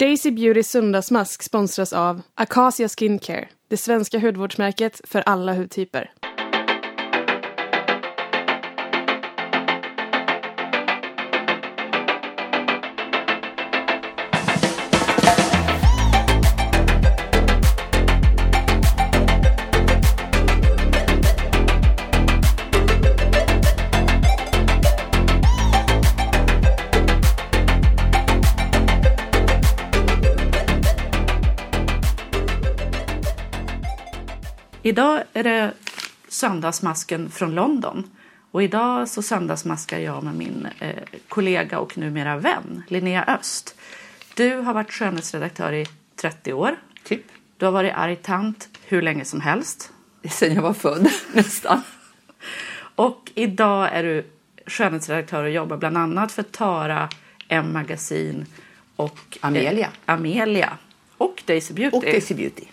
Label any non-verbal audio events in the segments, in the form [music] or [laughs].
Daisy Beautys söndagsmask sponsras av Acacia Skincare, det svenska hudvårdsmärket för alla hudtyper. Är det söndagsmasken från London. Och idag så söndagsmaskar jag med min eh, kollega och numera vän Linnea Öst. Du har varit skönhetsredaktör i 30 år. Typ. Du har varit arg tant hur länge som helst. Sen jag var född, [laughs] nästan. Och idag är du skönhetsredaktör och jobbar bland annat för Tara, M-magasin och Amelia. Eh, Amelia. Och Daisy Beauty. Och Daisy Beauty.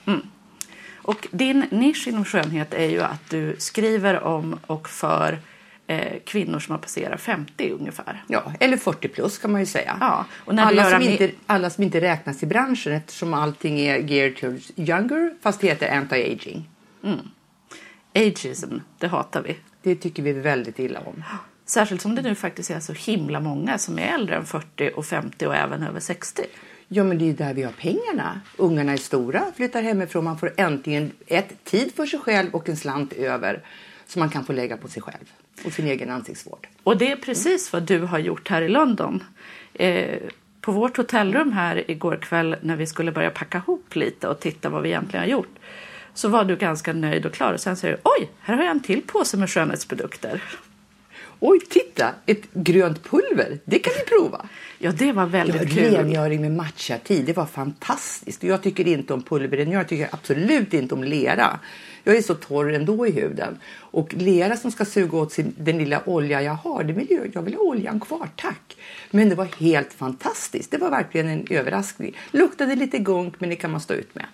Och din nisch inom skönhet är ju att du skriver om och för eh, kvinnor som har passerat 50 ungefär. Ja, eller 40 plus kan man ju säga. Ja, och när alla, som inte, alla som inte räknas i branschen eftersom allting är geared towards younger fast det heter anti-aging. Ageism, det hatar vi. Det tycker vi väldigt illa om. Särskilt som det nu faktiskt är så himla många som är äldre än 40 och 50 och även över 60. Ja, men det är ju där vi har pengarna. Ungarna är stora, flyttar hemifrån, man får äntligen ett tid för sig själv och en slant över som man kan få lägga på sig själv och sin egen ansiktsvård. Och det är precis vad du har gjort här i London. Eh, på vårt hotellrum här igår kväll när vi skulle börja packa ihop lite och titta vad vi egentligen har gjort. Så var du ganska nöjd och klar och sen säger du oj, här har jag en till påse med skönhetsprodukter. Oj, titta! Ett grönt pulver, det kan vi prova. Ja, det var Ja, väldigt kul. rengöring med matcha-tid, det var fantastiskt. Jag tycker inte om pulverrengöring, jag tycker absolut inte om lera. Jag är så torr ändå i huden. Och lera som ska suga åt sin, den lilla olja jag har, det vill jag, jag vill ha oljan kvar, tack. Men det var helt fantastiskt. Det var verkligen en överraskning. Luktade lite gunk, men det kan man stå ut med.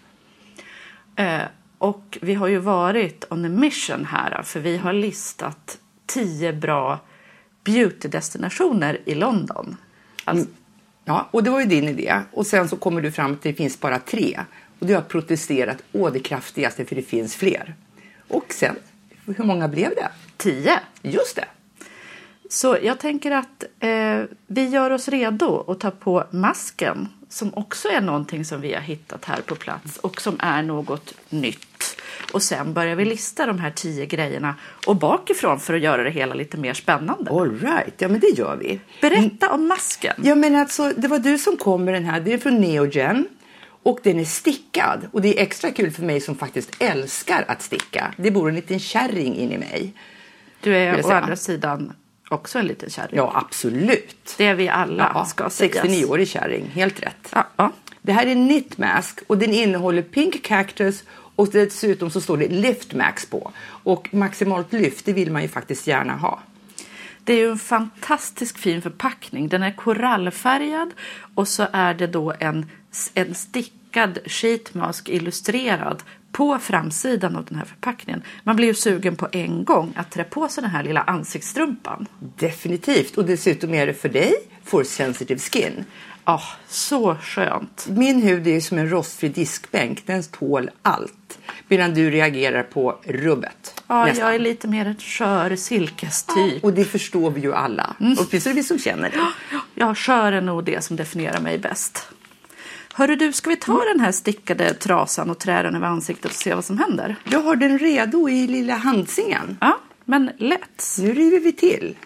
Eh, och vi har ju varit on a mission här för vi har listat tio bra beautydestinationer i London. Alltså, Ja, och det var ju din idé. Och sen så kommer du fram till att det finns bara tre. Och du har protesterat å det kraftigaste för det finns fler. Och sen, hur många blev det? tio. Just det. Så jag tänker att eh, vi gör oss redo att ta på masken som också är någonting som vi har hittat här på plats och som är något nytt. Och sen börjar vi lista de här tio grejerna och bakifrån för att göra det hela lite mer spännande. All right, ja men det gör vi. Berätta om masken. Ja men alltså, det var du som kom med den här. Det är från Neogen. Och den är stickad. Och det är extra kul för mig som faktiskt älskar att sticka. Det bor en liten kärring in i mig. Du är å andra sidan också en liten kärring. Ja, absolut. Det är vi alla, Ja, ska sägas. 69-årig kärring, helt rätt. Ja, ja. Det här är en knit mask och den innehåller pink cactus och dessutom så står det lift max på. Och maximalt lyft, det vill man ju faktiskt gärna ha. Det är ju en fantastisk fin förpackning. Den är korallfärgad och så är det då en, en stickad sheetmask illustrerad på framsidan av den här förpackningen. Man blir ju sugen på en gång att trä på sig den här lilla ansiktsstrumpan. Definitivt. Och dessutom är det för dig, for sensitive skin. Ja, så skönt. Min hud är som en rostfri diskbänk. Den tål allt. Medan du reagerar på rubbet. Ja, Nästan. jag är lite mer en skör silkestyp. Och det förstår vi ju alla. Och precis vi som känner det. Ja, skör är nog det som definierar mig bäst. Hörru du, ska vi ta den här stickade trasan och trä den över ansiktet och se vad som händer? Jag har den redo i lilla handsingen. Ja, men lätt. Nu river vi till.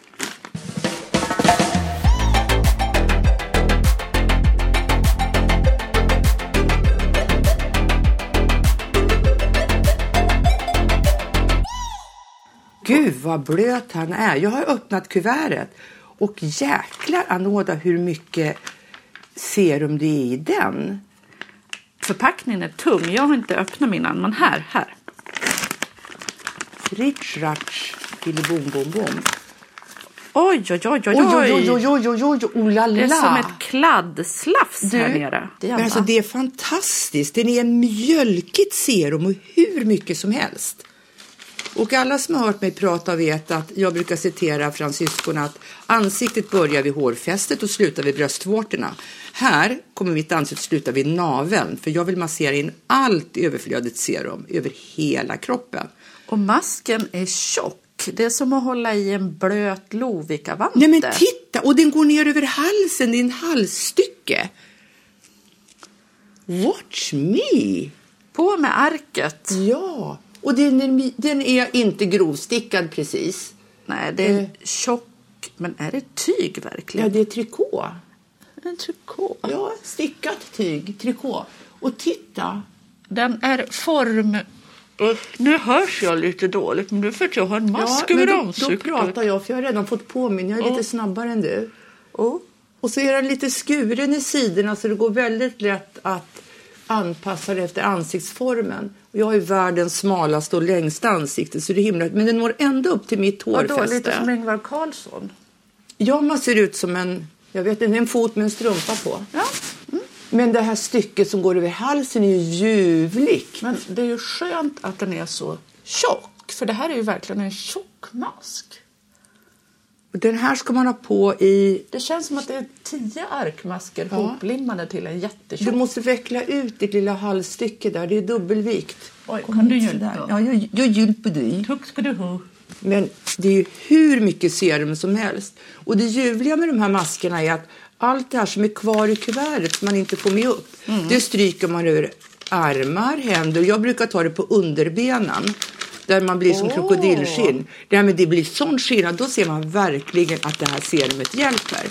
Gud vad blöt han är. Jag har öppnat kuvertet och jäklar Anoda hur mycket serum det är i den. Förpackningen är tung. Jag har inte öppnat min än, men här, här. Rich ratch bom bom bom. Oj, oj, oj, oj, Oj, oj, oj, oj, oj, oj, oj, oh la Det är som ett kladdslafs här nere. men alltså det är fantastiskt. Det är en mjölkigt serum och hur mycket som helst. Och alla som har hört mig prata vet att jag brukar citera fransyskorna att ansiktet börjar vid hårfästet och slutar vid bröstvårtorna. Här kommer mitt ansikte sluta vid naveln för jag vill massera in allt överflödigt serum över hela kroppen. Och masken är tjock. Det är som att hålla i en blöt Lovikka-vante. Nej men titta! Och den går ner över halsen, det är en halsstycke. Watch me! På med arket. Ja, och den är, den är inte grovstickad precis. Nej, det är tjock. Men är det tyg verkligen? Ja, det är trikå. En trikå. Ja, stickat tyg, trikå. Och titta! Den är form... Nu hörs jag lite dåligt, men det är för att jag har en mask men över då, då ansiktet. pratar jag för jag har redan fått på mig. Jag är lite snabbare än du. Oh. Och så är den lite skuren i sidorna så det går väldigt lätt att anpassa det efter ansiktsformen. Och jag har ju världens smalaste och längsta ansikte så det är himla Men den når ändå upp till mitt Vadå, hårfäste. lite som Ingvar Carlsson? Ja, man ser ut som en, jag vet inte, en fot med en strumpa på. Ja. Men det här stycket som går över halsen är ju ljuvligt. Men det är ju skönt att den är så tjock. För det här är ju verkligen en tjock mask. Den här ska man ha på i... Det känns som att det är tio arkmasker Ja. hoplimmade till en Du jättetjock. måste veckla ut ditt lilla halsstycke där, det är dubbelvikt. Oj, kan du hjälpa? Ja, jag, jag hjälper dig. Tack ska du ha. Men det är ju hur mycket serum som helst. Och det ljuvliga med de här maskerna är att allt det här som är kvar i kuvertet som man inte får med upp, det stryker man över armar, händer. Jag brukar ta det på underbenen där man blir som Åh. krokodilskinn. Med det blir sån skillnad, då ser man verkligen att det här serumet hjälper.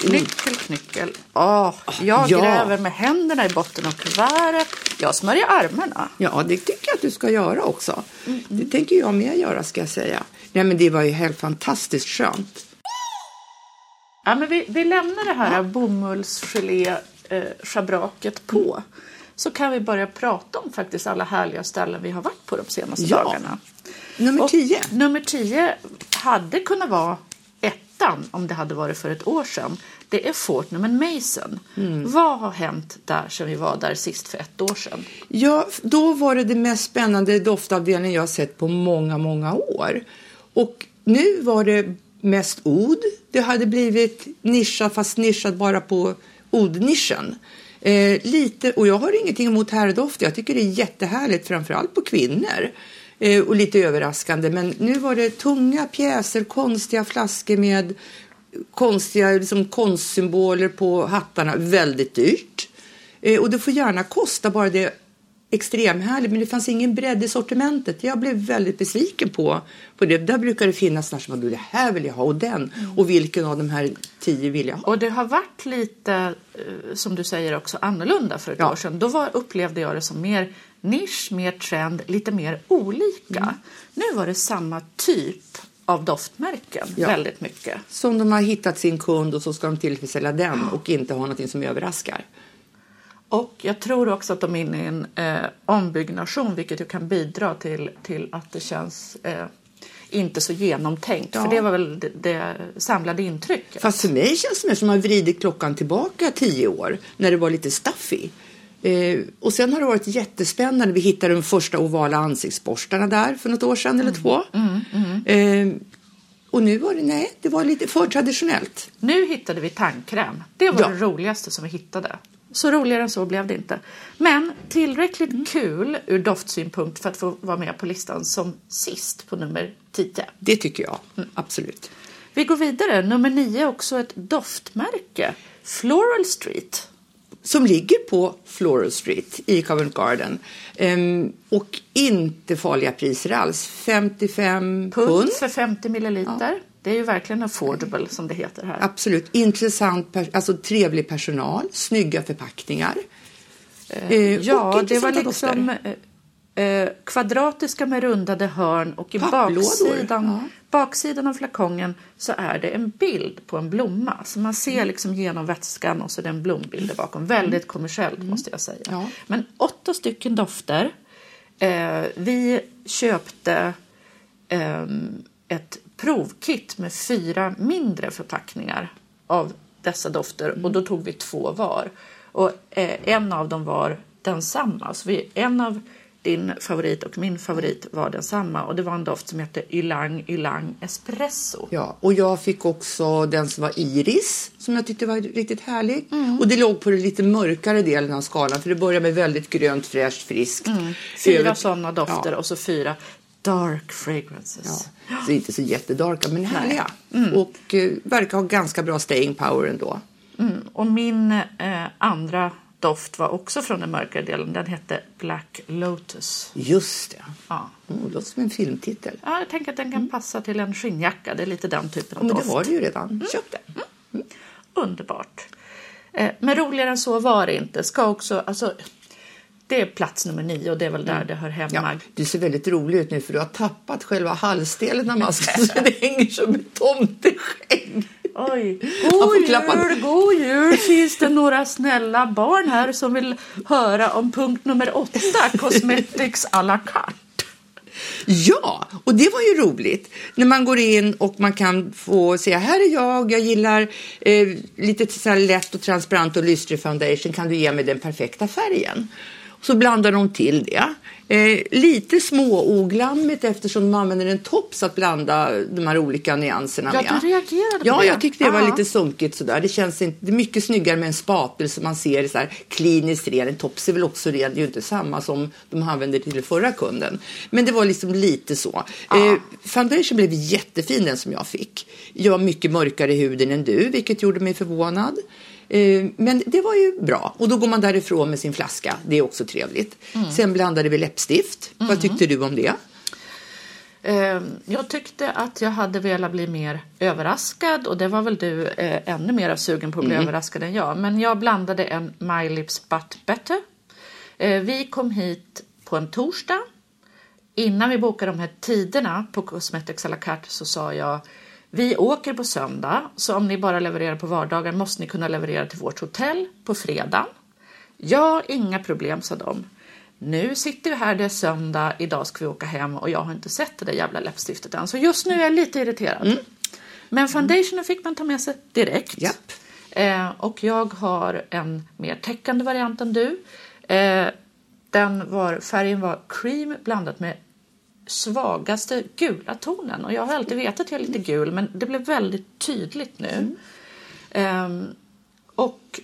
Knyckel, knyckel. Åh, jag Ja. gräver med händerna i botten av kuvertet. Jag smörjer armarna. Ja, det tycker jag att du ska göra också. Det tänker jag med göra ska jag säga. Nej, men det var ju helt fantastiskt skönt. Ja, men vi, vi lämnar det här bomullsgelé-schabraket på. Så kan vi börja prata om faktiskt alla härliga ställen vi har varit på de senaste Ja. dagarna. Nummer Och 10. Nummer 10 hade kunnat vara ettan om det hade varit för ett år sedan. Det är Fortnum Mason. Mm. Vad har hänt där sedan vi var där sist för ett år sedan? Ja, då var det det mest spännande doftavdelningen jag har sett på många, många år. Och nu var det mest od. Det hade blivit nischat, fast nischat bara på odnischen. Eh, lite, och jag har ingenting emot herrdoft. Jag tycker det är jättehärligt, framförallt på kvinnor. Eh, och lite överraskande. Men nu var det tunga pjäser, konstiga flaskor med konstiga liksom, konstsymboler på hattarna. Väldigt dyrt. Eh, och det får gärna kosta bara det extremhärligt, men det fanns ingen bredd i sortimentet. Jag blev väldigt besviken på, på det. Där brukar det finnas när som det här vill jag ha och den. Och vilken av de här tio vill jag ha? Och det har varit lite, eh, som du säger också, annorlunda för ett Ja. år sedan. Då var, upplevde jag det som mer nisch, mer trend, lite mer olika. Mm. Nu var det samma typ av doftmärken, Ja. väldigt mycket. Som de har hittat sin kund och så ska de tillfredsställa den och inte ha någonting som överraskar. Och jag tror också att de är inne i en eh, ombyggnation vilket ju kan bidra till, till att det känns eh, inte så genomtänkt. Ja. För det var väl det, det samlade intrycket. Fast för mig känns det mer som att man vridit klockan tillbaka tio år när det var lite stuffy. Eh, och sen har det varit jättespännande. Vi hittade de första ovala ansiktsborstarna där för något år sedan eller två. Eh, och nu var det, nej, det var lite för traditionellt. Nu hittade vi tandkräm. Det var Ja. det roligaste som vi hittade. Så roligare än så blev det inte. Men tillräckligt Mm. kul ur doftsynpunkt för att få vara med på listan som sist på nummer 10. Det tycker jag, absolut. Vi går vidare. Nummer 9 är också ett doftmärke. Floral Street. Som ligger på Floral Street i Covent Garden. Ehm, och inte farliga priser alls. 55 Pund pund. för 50 milliliter. Det är ju verkligen affordable som det heter här. Absolut. Intressant, alltså trevlig personal, snygga förpackningar. Eh, Ja, och det var liksom eh, eh, kvadratiska med rundade hörn och i baksidan, ja. baksidan av flakongen så är det en bild på en blomma. Så man ser liksom genom vätskan och så är det en blombild bakom. Väldigt kommersiellt måste jag säga. Ja. Men åtta stycken dofter. Eh, vi köpte ehm, ett provkit med fyra mindre förpackningar av dessa dofter och då tog vi två var. Och eh, en av dem var densamma. Så vi, en av din favorit och min favorit var densamma och det var en doft som hette Ylang Ylang Espresso. Ja, och jag fick också den som var Iris som jag tyckte var riktigt härlig. Mm. Och det låg på den lite mörkare delen av skalan för det börjar med väldigt grönt, fräscht, friskt. Mm. Fyra Över- sådana dofter Ja. och så fyra dark fragrances. Ja, så inte så jättedarka men härliga. Mm. Och eh, verkar ha ganska bra staying power ändå. Och min eh, andra doft var också från den mörkare delen. Den hette Black Lotus. Just det. Ja. Oh, det låter som en filmtitel. Ja, jag tänker att den kan passa till en skinnjacka. Det är lite den typen Ja, av men det doft. har du ju redan. Köp det. Underbart. Eh, men roligare än så var det inte. Ska också, alltså, det är plats nummer nio och det är väl där det hör hemma. Ja, du ser väldigt rolig ut nu för du har tappat själva halsdelen av masken så det hänger som ett tomteskägg. Oj. God klappa- jul, god jul. Finns det några snälla barn här som vill höra om punkt nummer åtta, Cosmetics à la carte? Ja, och det var ju roligt när man går in och man kan få säga här är jag, jag gillar eh, lite så lätt och transparent och lystrig foundation, kan du ge mig den perfekta färgen? Så blandar de till det. Eh, lite småoglammigt eftersom de använder en tops att blanda de här olika nyanserna Ja, med. du reagerade på Ja, det. jag tyckte det var Ja. lite sunkigt sådär. Det känns inte, det är mycket snyggare med en spatel som man ser så här kliniskt ren. En tops är väl också ren, det är ju inte samma som de använde till förra kunden. Men det var liksom lite så. Eh, foundation blev jättefin den som jag fick. Jag har mycket mörkare i huden än du, vilket gjorde mig förvånad. Eh, Men det var ju bra. Och då går man därifrån med sin flaska. Det är också trevligt. Sen blandade vi läppstift. Vad tyckte du om det? Eh, Jag tyckte att jag hade velat bli mer överraskad och det var väl du eh, ännu mer sugen på att bli överraskad än jag. Men jag blandade en My Lips But Better. Vi kom hit på en torsdag. Innan vi bokade de här tiderna på Cosmetics à la carte så sa jag vi åker på söndag så om ni bara levererar på vardagar måste ni kunna leverera till vårt hotell på fredag. Ja, inga problem, sa de. Nu sitter vi här, det är söndag, idag ska vi åka hem och jag har inte sett det där jävla läppstiftet än. Så just nu är jag lite irriterad. Men foundationen fick man ta med sig direkt. Japp. Eh, och jag har en mer täckande variant än du. Eh, den var, färgen var cream blandat med svagaste gula tonen. Och jag har alltid vetat att jag är lite gul men det blev väldigt tydligt nu. Ehm, och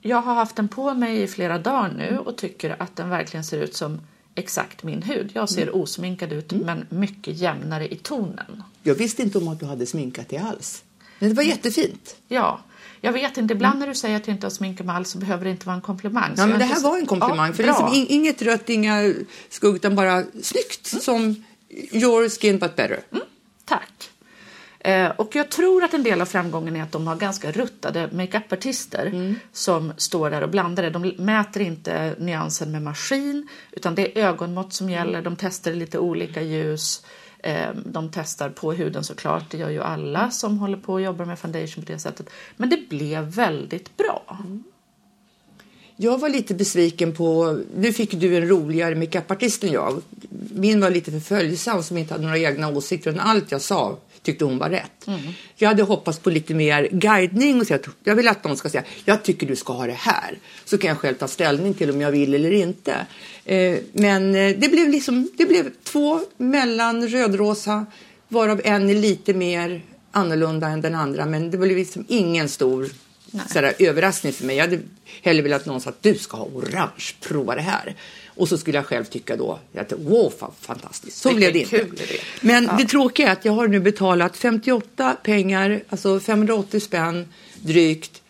jag har haft den på mig i flera dagar nu och tycker att den verkligen ser ut som exakt min hud. Jag ser osminkad ut men mycket jämnare i tonen. Jag visste inte om att du hade sminkat dig alls. Men det var jättefint. Ja, jag vet inte. Ibland när du säger att jag inte har sminkat mig alls så behöver det inte vara en komplimang. Ja, men det är här så- var en komplimang. Ja, för det är liksom in- inget rött, inga skugg, utan bara snyggt. Som your skin but better. Tack. Eh, och jag tror att en del av framgången är att de har ganska ruttade makeupartister Mm. som står där och blandar det. De mäter inte nyansen med maskin utan det är ögonmått som gäller. De testar lite olika ljus. Ehm, de testar på huden såklart. Det gör ju alla som håller på och jobbar med foundation på det sättet. Men det blev väldigt bra. Mm. Jag var lite besviken på... Nu fick du en roligare makeupartist än jag. Min var lite för följsam som inte hade några egna åsikter. om allt jag sa tyckte hon var rätt. Jag hade hoppats på lite mer guidning och säga att jag vill att någon ska säga jag tycker du ska ha det här. Så kan jag själv ta ställning till om jag vill eller inte. Eh, men eh, det blev liksom det blev två mellan rödrosa varav en är lite mer annorlunda än den andra. Men det blev liksom ingen stor sådär, överraskning för mig. Jag hade hellre velat att någon sa att du ska ha orange, prova det här. Och så skulle jag själv tycka då att wow, fan, fantastiskt. Så blev det inte. Men det tråkiga är att jag har nu betalat 58 pengar, alltså 580 spänn drygt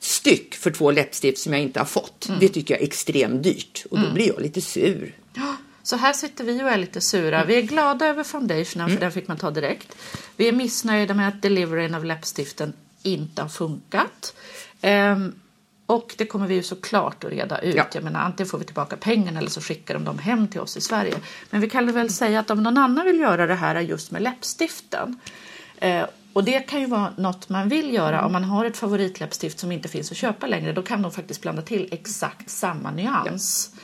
styck för två läppstift som jag inte har fått. Det tycker jag är extremt dyrt och då blir jag lite sur. Ja, Så här sitter vi och är lite sura. Vi är glada över foundationen för den fick man ta direkt. Vi är missnöjda med att deliveryn av läppstiften inte har funkat. Ehm, och det kommer vi ju såklart att reda ut. Ja. Jag menar, antingen får vi tillbaka pengarna eller så skickar de dem hem till oss i Sverige. Men vi kan väl säga att om någon annan vill göra det här just med läppstiften eh, och det kan ju vara något man vill göra om man har ett favoritläppstift som inte finns att köpa längre. Då kan de faktiskt blanda till exakt samma nyans.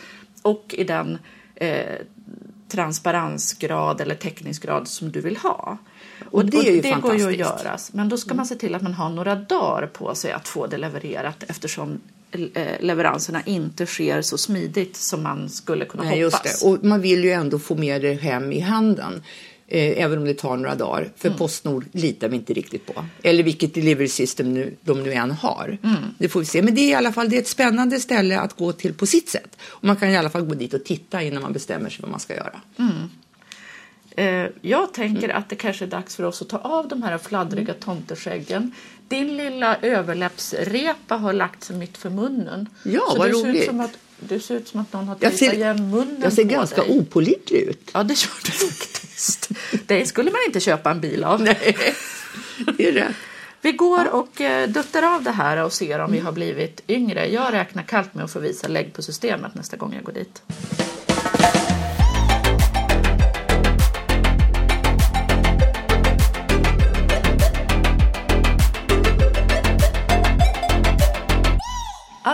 Och i den eh, transparensgrad eller täckningsgrad som du vill ha. Och det är ju det går ju att göra. Men då ska man se till att man har några dagar på sig att få det levererat eftersom eh, leveranserna inte sker så smidigt som man skulle kunna Nej, hoppas. just det. Och man vill ju ändå få med det hem i handen. Eh, även om det tar några dagar. För Mm. Postnord litar vi inte riktigt på. Eller vilket delivery system nu, de nu än har. Mm. Det får vi se. Men det är i alla fall det är ett spännande ställe att gå till på sitt sätt. Och man kan i alla fall gå dit och titta innan man bestämmer sig vad man ska göra. Eh, jag tänker Mm. att det kanske är dags för oss att ta av de här fladdriga tomteskäggen. Din lilla överläppsrepa har lagt sig mitt för munnen. Ja, Så vad det ser, ut roligt. som att, det ser ut som att någon har tejpat ser, igen munnen jag ser på ganska dig. opålitlig ut. Ja, det gör du faktiskt. det skulle man inte köpa en bil av. Nej, det är rätt. Vi går och eh, duttar av det här och ser om vi har blivit yngre. Jag räknar kallt med att få visa lägg på systemet nästa gång jag går dit.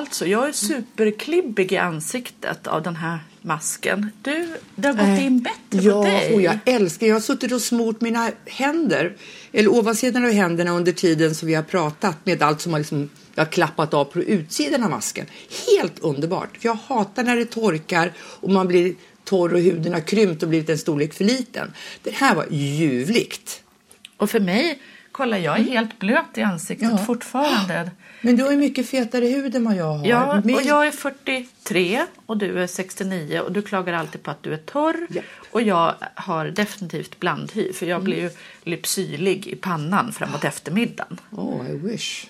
Alltså, jag är superklibbig i ansiktet av den här masken. Du, det har gått in bättre Ja, på dig. och jag älskar, jag har suttit och smort mina händer, eller ovansidan av händerna under tiden som vi har pratat med allt som har liksom, jag har klappat av på utsidan av masken. Helt underbart. Jag hatar när det torkar och man blir torr och huden har krympt och blivit en storlek för liten. Det här var ljuvligt. Och för mig, kolla jag är helt blöt i ansiktet Ja. fortfarande. Men du har ju mycket fetare hud än vad jag har. Ja, och jag är 43 och du är 69 och du klagar alltid på att du är torr. Japp. Och jag har definitivt blandhy för jag blir ju lypsylig i pannan framåt eftermiddagen. Oh, I wish.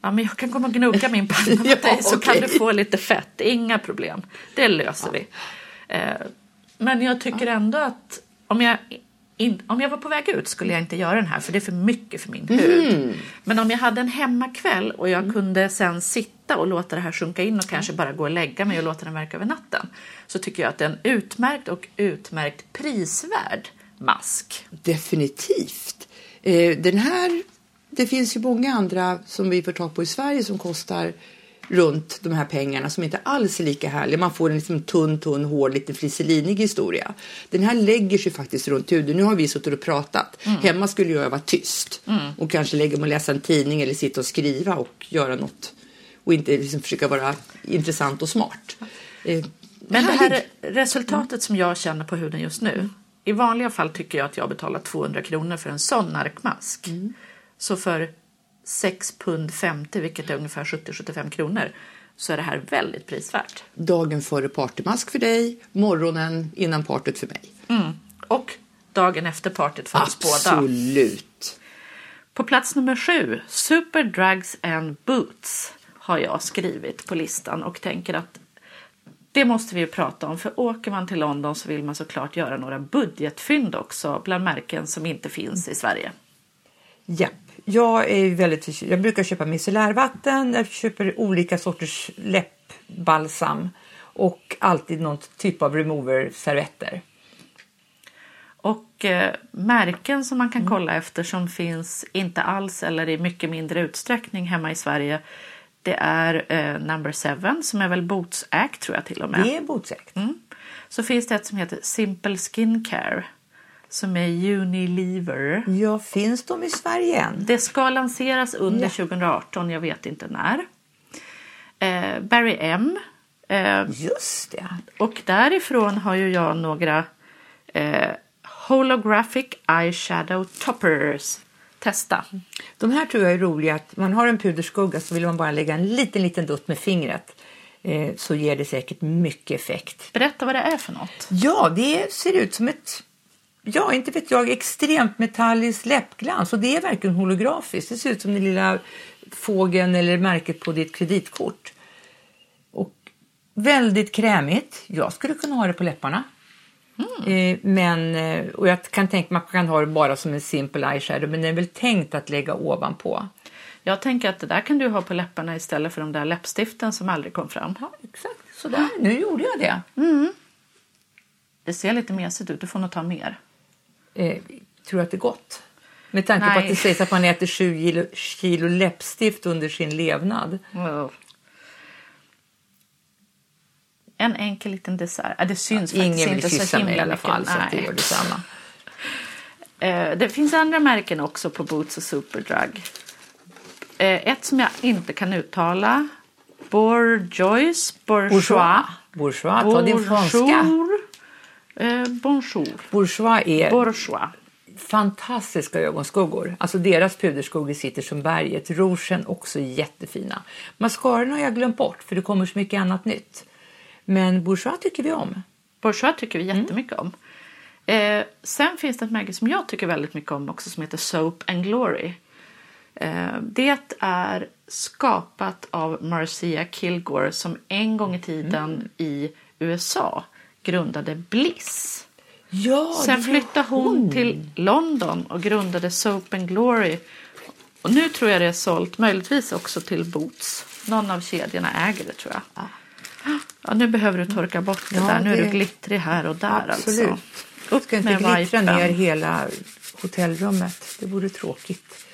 Ja, men jag kan komma och gnugga min panna [laughs] mot Ja, dig så kan okej. du få lite fett. Inga problem. Det löser vi. Eh, men jag tycker ändå att om jag, in, om jag var på väg ut skulle jag inte göra den här för det är för mycket för min hud. Men om jag hade en hemmakväll och jag kunde sen sitta och låta det här sjunka in och kanske bara gå och lägga mig och låta den verka över natten. Så tycker jag att det är en utmärkt och utmärkt prisvärd mask. Definitivt. Eh, den här, det finns ju många andra som vi får tag på i Sverige som kostar runt de här pengarna som inte alls är lika härliga. Man får en liksom tunn, tunn, hård, lite frisselinig historia. Den här lägger sig faktiskt runt huden. Nu har vi suttit och pratat. Hemma skulle jag vara tyst och kanske lägga mig och läsa en tidning eller sitta och skriva och göra något och inte liksom försöka vara intressant och smart. Eh, Men det här resultatet som jag känner på huden just nu. I vanliga fall tycker jag att jag betalar 200 kronor för en sån narkmask. Så för 6 pund 50, vilket är ungefär 70-75 kronor, så är det här väldigt prisvärt. Dagen före partymask för dig, morgonen innan partyt för mig. Mm. Och dagen efter partyt för oss båda. Absolut. På plats nummer sju, Super Drugs and Boots, har jag skrivit på listan och tänker att det måste vi ju prata om, för åker man till London så vill man såklart göra några budgetfynd också bland märken som inte finns i Sverige. Japp. Jag är väldigt Jag brukar köpa micellärvatten, jag köper olika sorters läppbalsam och alltid någon typ av remover-servetter. Och eh, märken som man kan kolla efter som finns inte alls eller i mycket mindre utsträckning hemma i Sverige. Det är eh, Number Seven som är väl Boots Act tror jag till och med. Det är botsäkt. Mm. Så finns det ett som heter Simple Skincare som är Unilever. Ja, finns de i Sverige än? Det ska lanseras under Ja. 2018, jag vet inte när. Eh, Barry M. Eh, Just det. och därifrån har ju jag några eh, Holographic Eyeshadow Toppers. Testa. De här tror jag är roliga. Att man har en puderskugga så vill man bara lägga en liten, liten dutt med fingret. Eh, så ger det säkert mycket effekt. Berätta vad det är för något. Ja, det ser ut som ett, ja inte vet jag, extremt metalliskt läppglans. Och det är verkligen holografiskt. Det ser ut som den lilla fågeln eller märket på ditt kreditkort. Och väldigt krämigt. Jag skulle kunna ha det på läpparna. Eh, men, eh, och jag kan tänka man kan ha det bara som en simpel eyeshadow. Men den är väl tänkt att lägga ovanpå. Jag tänker att det där kan du ha på läpparna istället för de där läppstiften som aldrig kom fram. Ja, exakt. Sådär. Nu gjorde jag det. Det ser lite mesigt ut, du får nog ta mer. Eh, tror att det är gott? Med tanke på Nej. att det sägs att man äter 7 kilo, kilo läppstift under sin levnad. En enkel liten dessert. Ja, det syns Ingen faktiskt vill inte kyssa så mig i alla mycket. fall så att det Nej. gör detsamma. Eh, Det finns andra märken också på Boots och Superdrug. Eh, Ett som jag inte kan uttala. Bourgeois, bourgeois. Bourgeois, ta din franska. Eh, bonjour. Bourgeois är Bourgeois. fantastiska ögonskuggor. Alltså deras puderskuggor sitter som berget. Rougen också jättefina. Mascaran har jag glömt bort för det kommer så mycket annat nytt. Men Bourgeois tycker vi om. Bourgeois tycker vi jättemycket Mm. om. Eh, sen finns det ett märke som jag tycker väldigt mycket om också som heter Soap and Glory. Eh, det är skapat av Marcia Kilgore som en gång i tiden Mm. i USA grundade Bliss. Ja, Sen flyttade hon till London och grundade Soap and Glory. Och nu tror jag det är sålt, möjligtvis också till Boots. Någon av kedjorna äger det tror jag. Ja, nu behöver du torka bort det Ja, där. Nu är det- du glittrig här och där Absolut. alltså. Upp Ska inte glittra vipen. ner hela hotellrummet. Det vore tråkigt.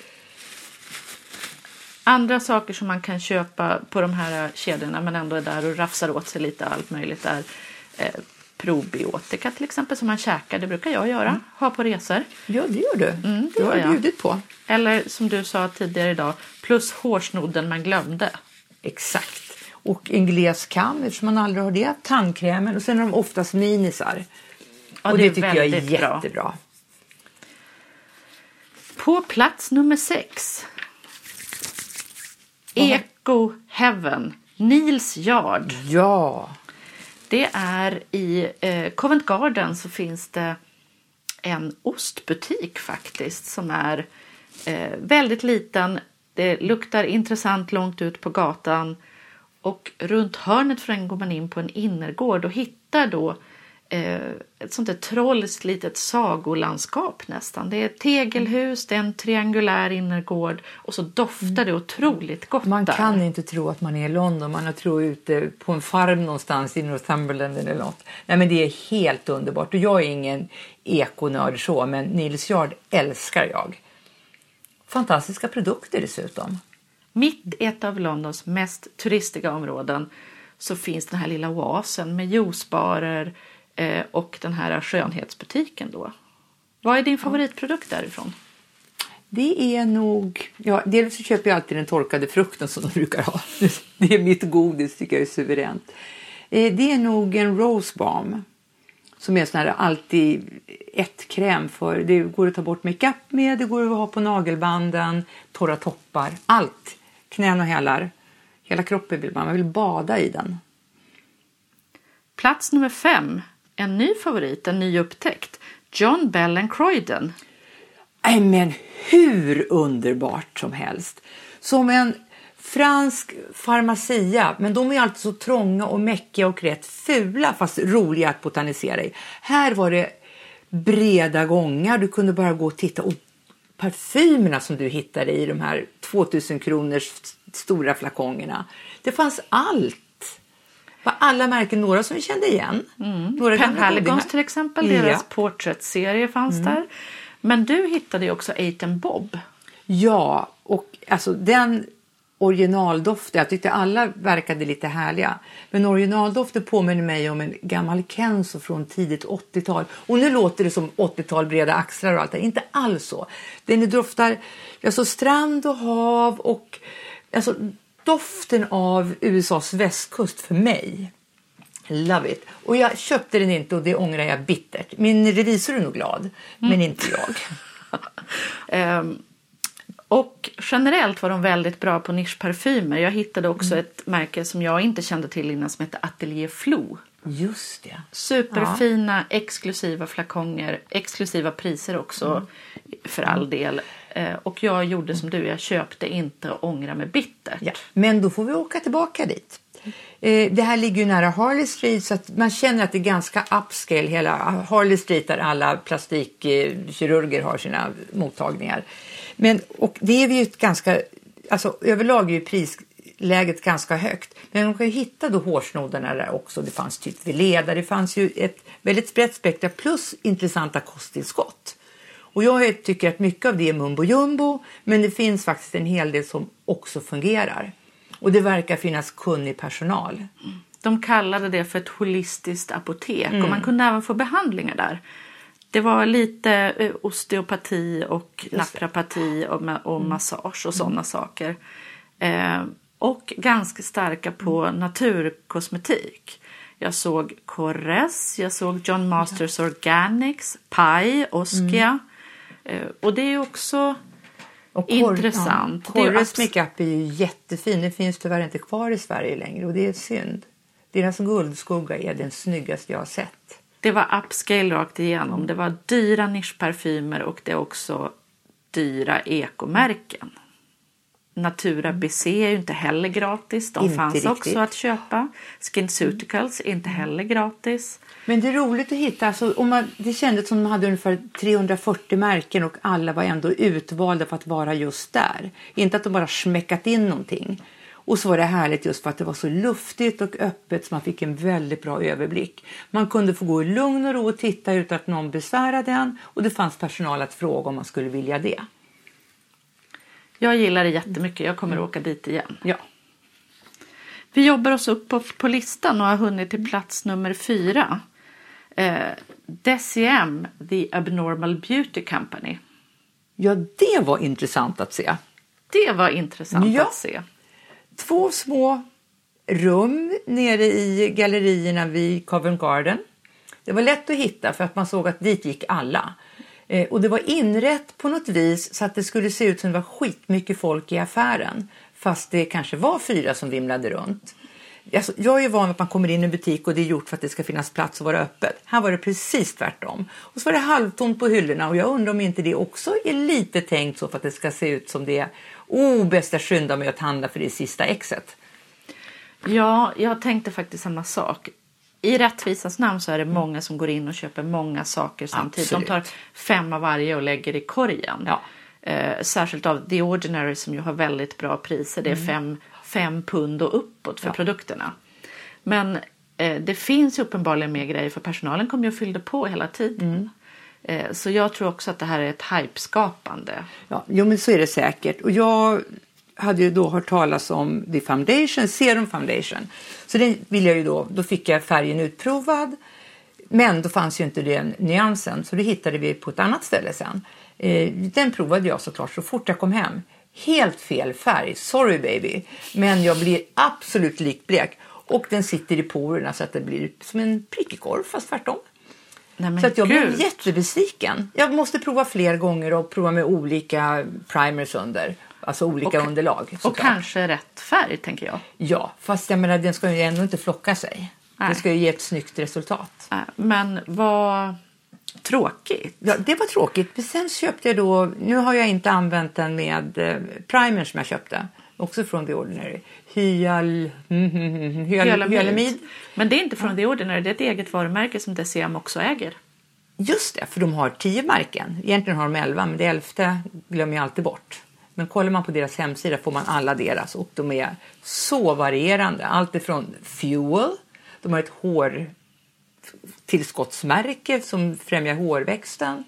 Andra saker som man kan köpa på de här kedjorna men ändå är där och rafsar åt sig lite allt möjligt är eh, probiotika till exempel som man käkar. Det brukar jag göra. Ha på resor. Ja, det gör du. Mm, det det har du jag. bjudit på. Eller som du sa tidigare idag, plus hårsnodden man glömde. Exakt. Och en gles kam, eftersom man aldrig har det. Tandkrämen och sen är de oftast minisar. Ja, och det det, tycker jag är väldigt bra. jättebra. På plats nummer sex. Eco Heaven, Nils Yard. Ja, det är i eh, Covent Garden så finns det en ostbutik faktiskt som är eh, väldigt liten. Det luktar intressant långt ut på gatan och runt hörnet från den går man in på en innergård och hittar då eh, ett sånt där trolskt litet sagolandskap nästan. Det är ett tegelhus, det är en triangulär innergård och så doftar det otroligt gott man där. kan inte tro att man är i London. Man har tro ute på en farm någonstans i Northumberland eller något. Nej, men det är helt underbart. Och jag är ingen ekonörd så, men Nils Yard älskar jag. Fantastiska produkter dessutom. Mitt i ett av Londons mest turistiga områden så finns den här lilla oasen med juicebarer eh, och den här skönhetsbutiken då. Vad är din favoritprodukt därifrån? Det är nog... Ja, dels så köper jag alltid den torkade frukten som de brukar ha. [laughs] Det är mitt godis, tycker jag är suveränt. Eh, Det är nog en Rose Balm. Som är sån här alltid ett kräm för. Det går att ta bort makeup med, det går att ha på nagelbanden, torra toppar, allt. Knän och hälar. Hela kroppen vill man, man vill bada i den. Plats nummer fem, en ny favorit, en ny upptäckt. John Bell and Croydon. Nej, men hur underbart som helst. Som en fransk farmacia, men de är alltid så trånga och mäckiga och rätt fula fast roliga att botanisera i. Här var det breda gångar, du kunde bara gå och titta. Och parfymerna som du hittade i de här 2000 kronors stora flakongerna. Det fanns allt. Var alla märken, några som vi kände igen. Några gamla Penhaligons till exempel, Ja. Mm. deras porträttserie fanns där. Men du hittade ju också Eight Bob. Ja, och alltså den originaldoften, jag tyckte alla verkade lite härliga. Men originaldoften påminner mig om en gammal Kenzo från tidigt 80-tal. Och nu låter det som 80-tal, breda axlar och allt det Inte alls så. Den doftar alltså strand och hav och alltså doften av USAs västkust för mig. Love it. Och jag köpte den inte och det ångrar jag bittert. Min revisor är nog glad, men inte jag. [laughs] Ehm, och generellt var de väldigt bra på nischparfymer. Jag hittade också Mm. ett märke som jag inte kände till innan som heter Atelier Flo. Just det. Superfina, exklusiva flakonger, exklusiva priser också Mm. för all del. Eh, och jag gjorde som du, jag köpte inte och ångrar mig bittert. Ja, men då får vi åka tillbaka dit. Eh, det här ligger ju nära Harley Street så att man känner att det är ganska upscale hela Harley Street där alla plastikkirurger har sina mottagningar. Men, och det är ju ett ganska, alltså överlag är ju prisläget ganska högt. Men man kan ju hitta då hårsnoddarna där också. Det fanns typ Veleda, det fanns ju ett väldigt brett spektra plus intressanta kosttillskott. Och jag tycker att mycket av det är mumbo jumbo, men det finns faktiskt en hel del som också fungerar. Och det verkar finnas kunnig personal. De kallade det för ett holistiskt apotek Mm. och man kunde även få behandlingar där. Det var lite eh, osteopati och naprapati och, ma- och Mm. massage och sådana saker. Eh, och ganska starka på naturkosmetik. Jag såg Corres, jag såg John Masters Organics, Pai, Oskia. Eh, Och det är också Och Cor- Intressant. Ja, abs- makeup är ju jättefin. Den finns tyvärr inte kvar i Sverige längre och det är synd. Deras guldskugga är den snyggaste jag har sett. Det var upscale rakt igenom. Det var dyra nischparfymer och det är också dyra ekomärken. Natura BC är ju inte heller gratis. De Inte fanns riktigt. också att köpa. Skinceuticals är inte heller gratis. Men det är roligt att hitta. Alltså, om man, det kändes som de hade ungefär 340 märken och alla var ändå utvalda för att vara just där. Inte att de bara smäckat in någonting. Och så var det härligt just för att det var så luftigt och öppet så man fick en väldigt bra överblick. Man kunde få gå i lugn och ro och titta utan att någon besvärade en och det fanns personal att fråga om man skulle vilja det. Jag gillar det jättemycket. Jag kommer åka dit igen. Ja. Vi jobbar oss upp på, på listan och har hunnit till plats nummer fyra. Eh, DCM, The Abnormal Beauty Company. ja, det var intressant att se. Det var intressant Ja. att se. två små rum nere i gallerierna vid Covent Garden. Det var lätt att hitta för att man såg att dit gick alla. Eh, och det var inrätt på något vis så att det skulle se ut som det var skitmycket folk i affären. Fast det kanske var fyra som vimlade runt. Alltså, jag är ju van vid att man kommer in i en butik och det är gjort för att det ska finnas plats och vara öppet. Här var det precis tvärtom. Och så var det halvtomt på hyllorna och jag undrar om inte det också är lite tänkt så för att det ska se ut som det är. Oh, bästa skynda mig att handla för det är sista exet. Ja, jag tänkte faktiskt samma sak. I rättvisans namn så är det många som går in och köper många saker samtidigt. Absolut. De tar fem av varje och lägger i korgen. Ja. Eh, särskilt av The Ordinary som ju har väldigt bra priser. Det är fem, fem pund och uppåt för Ja. produkterna. Men eh, det finns ju uppenbarligen mer grejer för personalen kommer ju och fyllde på hela tiden. Eh, så jag tror också att det här är ett hypeskapande. Ja, jo, men så är det säkert. Och jag hade ju då hört talas om The Foundation, Serum Foundation. Så den vill jag ju då, då fick jag färgen utprovad. Men då fanns ju inte den nyansen, så det hittade vi på ett annat ställe sen. Eh, den provade jag såklart så fort jag kom hem. Helt fel färg, sorry baby. Men jag blir absolut likblek. Och den sitter i porerna så att det blir som en prickig korv fast tvärtom. Nej, Så att jag gud. blev jättebesviken. Jag måste prova fler gånger och prova med olika primers under. Alltså olika Och- underlag. Och såklart. kanske rätt färg tänker jag. Ja, fast jag menar den ska ju ändå inte flocka sig. Nej. Det ska ju ge ett snyggt resultat. Men vad tråkigt. Ja, det var tråkigt. Men sen köpte jag då, nu har jag inte använt den med eh, primern som jag köpte. Också från The Ordinary. Hyal... Mm, mm, mm, hyal Hyalamid. hyalamid. Men det är inte från The Ordinary, det är ett eget varumärke som DCM också äger. Just det, för de har tio märken. Egentligen har de elva, men det elfte glömmer jag alltid bort. Men kollar man på deras hemsida får man alla deras och de är så varierande. Allt ifrån Fuel, de har ett hårtillskottsmärke som främjar hårväxten.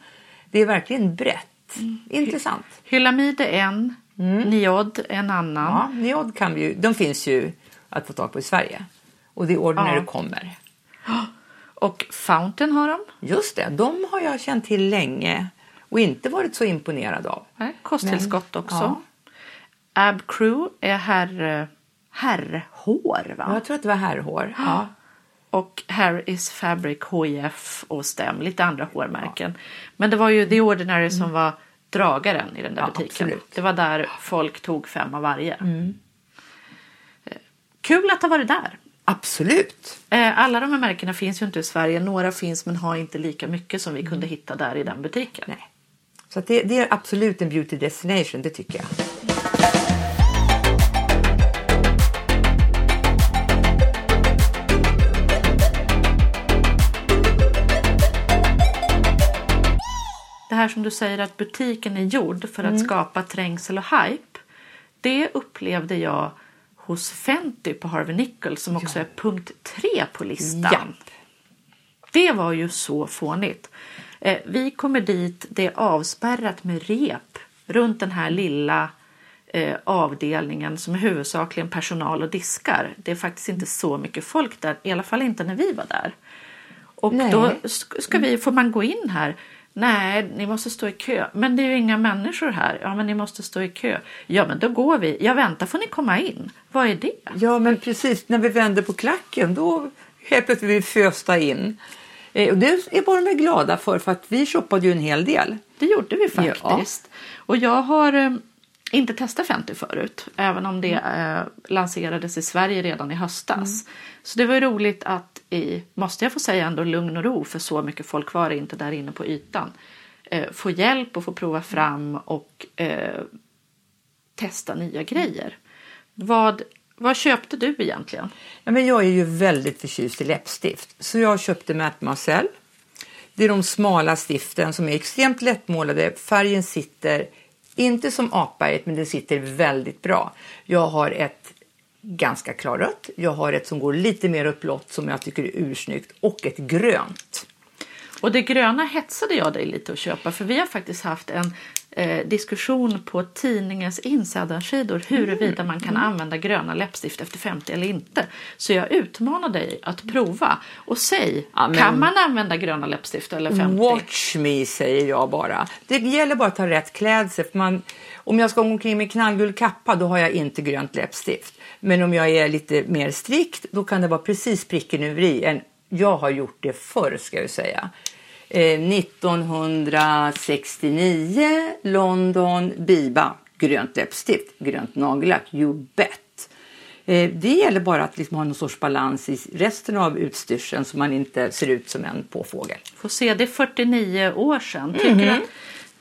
Det är verkligen brett. Intressant. Hylamid är en, Niod är en annan. Ja, Neod kan vi ju, de finns ju att få tag på i Sverige. Och det Ordinary Ja. kommer. [gasps] Och Fountain har de. Just det, de har jag känt till länge och inte varit så imponerad av. Nej, Kosttillskott Men, också. ja. Ab Crew är herr, herrhår va? Jag tror att det var herrhår. [gasps] Ja. Och Hair is Fabric, HIF och Stem, lite andra hårmärken. Men det var ju The Ordinary som var dragaren i den där Ja, butiken. absolut. Mm. Det var där folk tog fem av varje. Eh, Kul att ha varit där. Absolut. Eh, Alla de här märkena finns ju inte i Sverige. Några finns men har inte lika mycket som vi kunde hitta där i den butiken. Nej. Så det, det är absolut en beauty destination, det tycker jag. Det här som du säger att butiken är gjord för Mm. att skapa trängsel och hype. Det upplevde jag hos Fenty på Harvey Nichols som också är punkt tre på listan. Japp. Det var ju så fånigt. Eh, vi kommer dit, det är avspärrat med rep runt den här lilla eh, avdelningen som är huvudsakligen personal och diskar. Det är faktiskt inte så mycket folk där, i alla fall inte när vi var där. Och Nej. då sk- ska vi, får man gå in här Nej, ni måste stå i kö. Men det är ju inga människor här. Ja, men ni måste stå i kö. Ja, men då går vi. Jag väntar får ni komma in. Vad är det? Ja, men precis. När vi vänder på klacken då helt plötsligt blir vi fösta in. Eh, och det är bara de glada för, för att vi shoppade ju en hel del. Det gjorde vi faktiskt. Och jag har eh, inte testat Fenty förut, även om det eh, lanserades i Sverige redan i höstas. Så det var roligt att i, måste jag få säga ändå, lugn och ro, för så mycket folk var det inte där inne på ytan. Eh, få hjälp och få prova fram och testa nya grejer. Vad, vad köpte du egentligen? Ja, men jag är ju väldigt förtjust i läppstift, så jag köpte Mademoiselle. Det är de smala stiften som är extremt lättmålade. Färgen sitter inte som apberget, men den sitter väldigt bra. Jag har ett ganska klarrött. Jag har ett som går lite mer upp blått som jag tycker är ursnyggt och ett grönt. Och det gröna hetsade jag dig lite att köpa för vi har faktiskt haft en eh, diskussion på tidningens insidarsidor huruvida man kan använda gröna läppstift efter 50 eller inte. Så jag utmanar dig att prova och säg, Ja, men- kan man använda gröna läppstift eller 50? Watch me säger jag bara. Det gäller bara att ha rätt klädsel. Man, om jag ska gå omkring med knallgul kappa då har jag inte grönt läppstift. Men om jag är lite mer strikt då kan det vara precis pricken över i. Jag har gjort det förr ska jag säga. Eh, 1969 London Biba grönt läppstift, grönt nagellack, you bet. Eh, Det gäller bara att liksom ha någon sorts balans i resten av utstyrseln så man inte ser ut som en påfågel. Får se, det är 49 år sedan. Tycker du att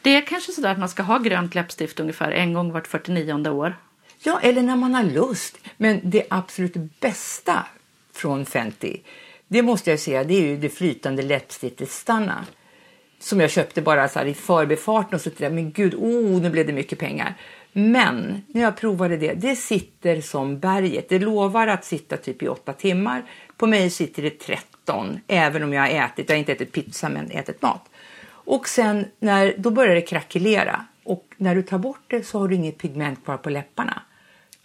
det är kanske sådär att man ska ha grönt läppstift ungefär en gång vart 49 år? Ja, eller när man har lust. Men det absolut bästa från Fenty, det måste jag säga, det är ju det flytande läppstiftet Stanna. Som jag köpte bara så här i förbifarten och så där, men gud, oh, nu blev det mycket pengar. Men när jag provade det, det sitter som berget. Det lovar att sitta typ i åtta timmar. På mig sitter det 13, även om jag har ätit, jag har inte ätit pizza men ätit mat. Och sen när, då börjar det krackelera. Och när du tar bort det så har du inget pigment kvar på läpparna.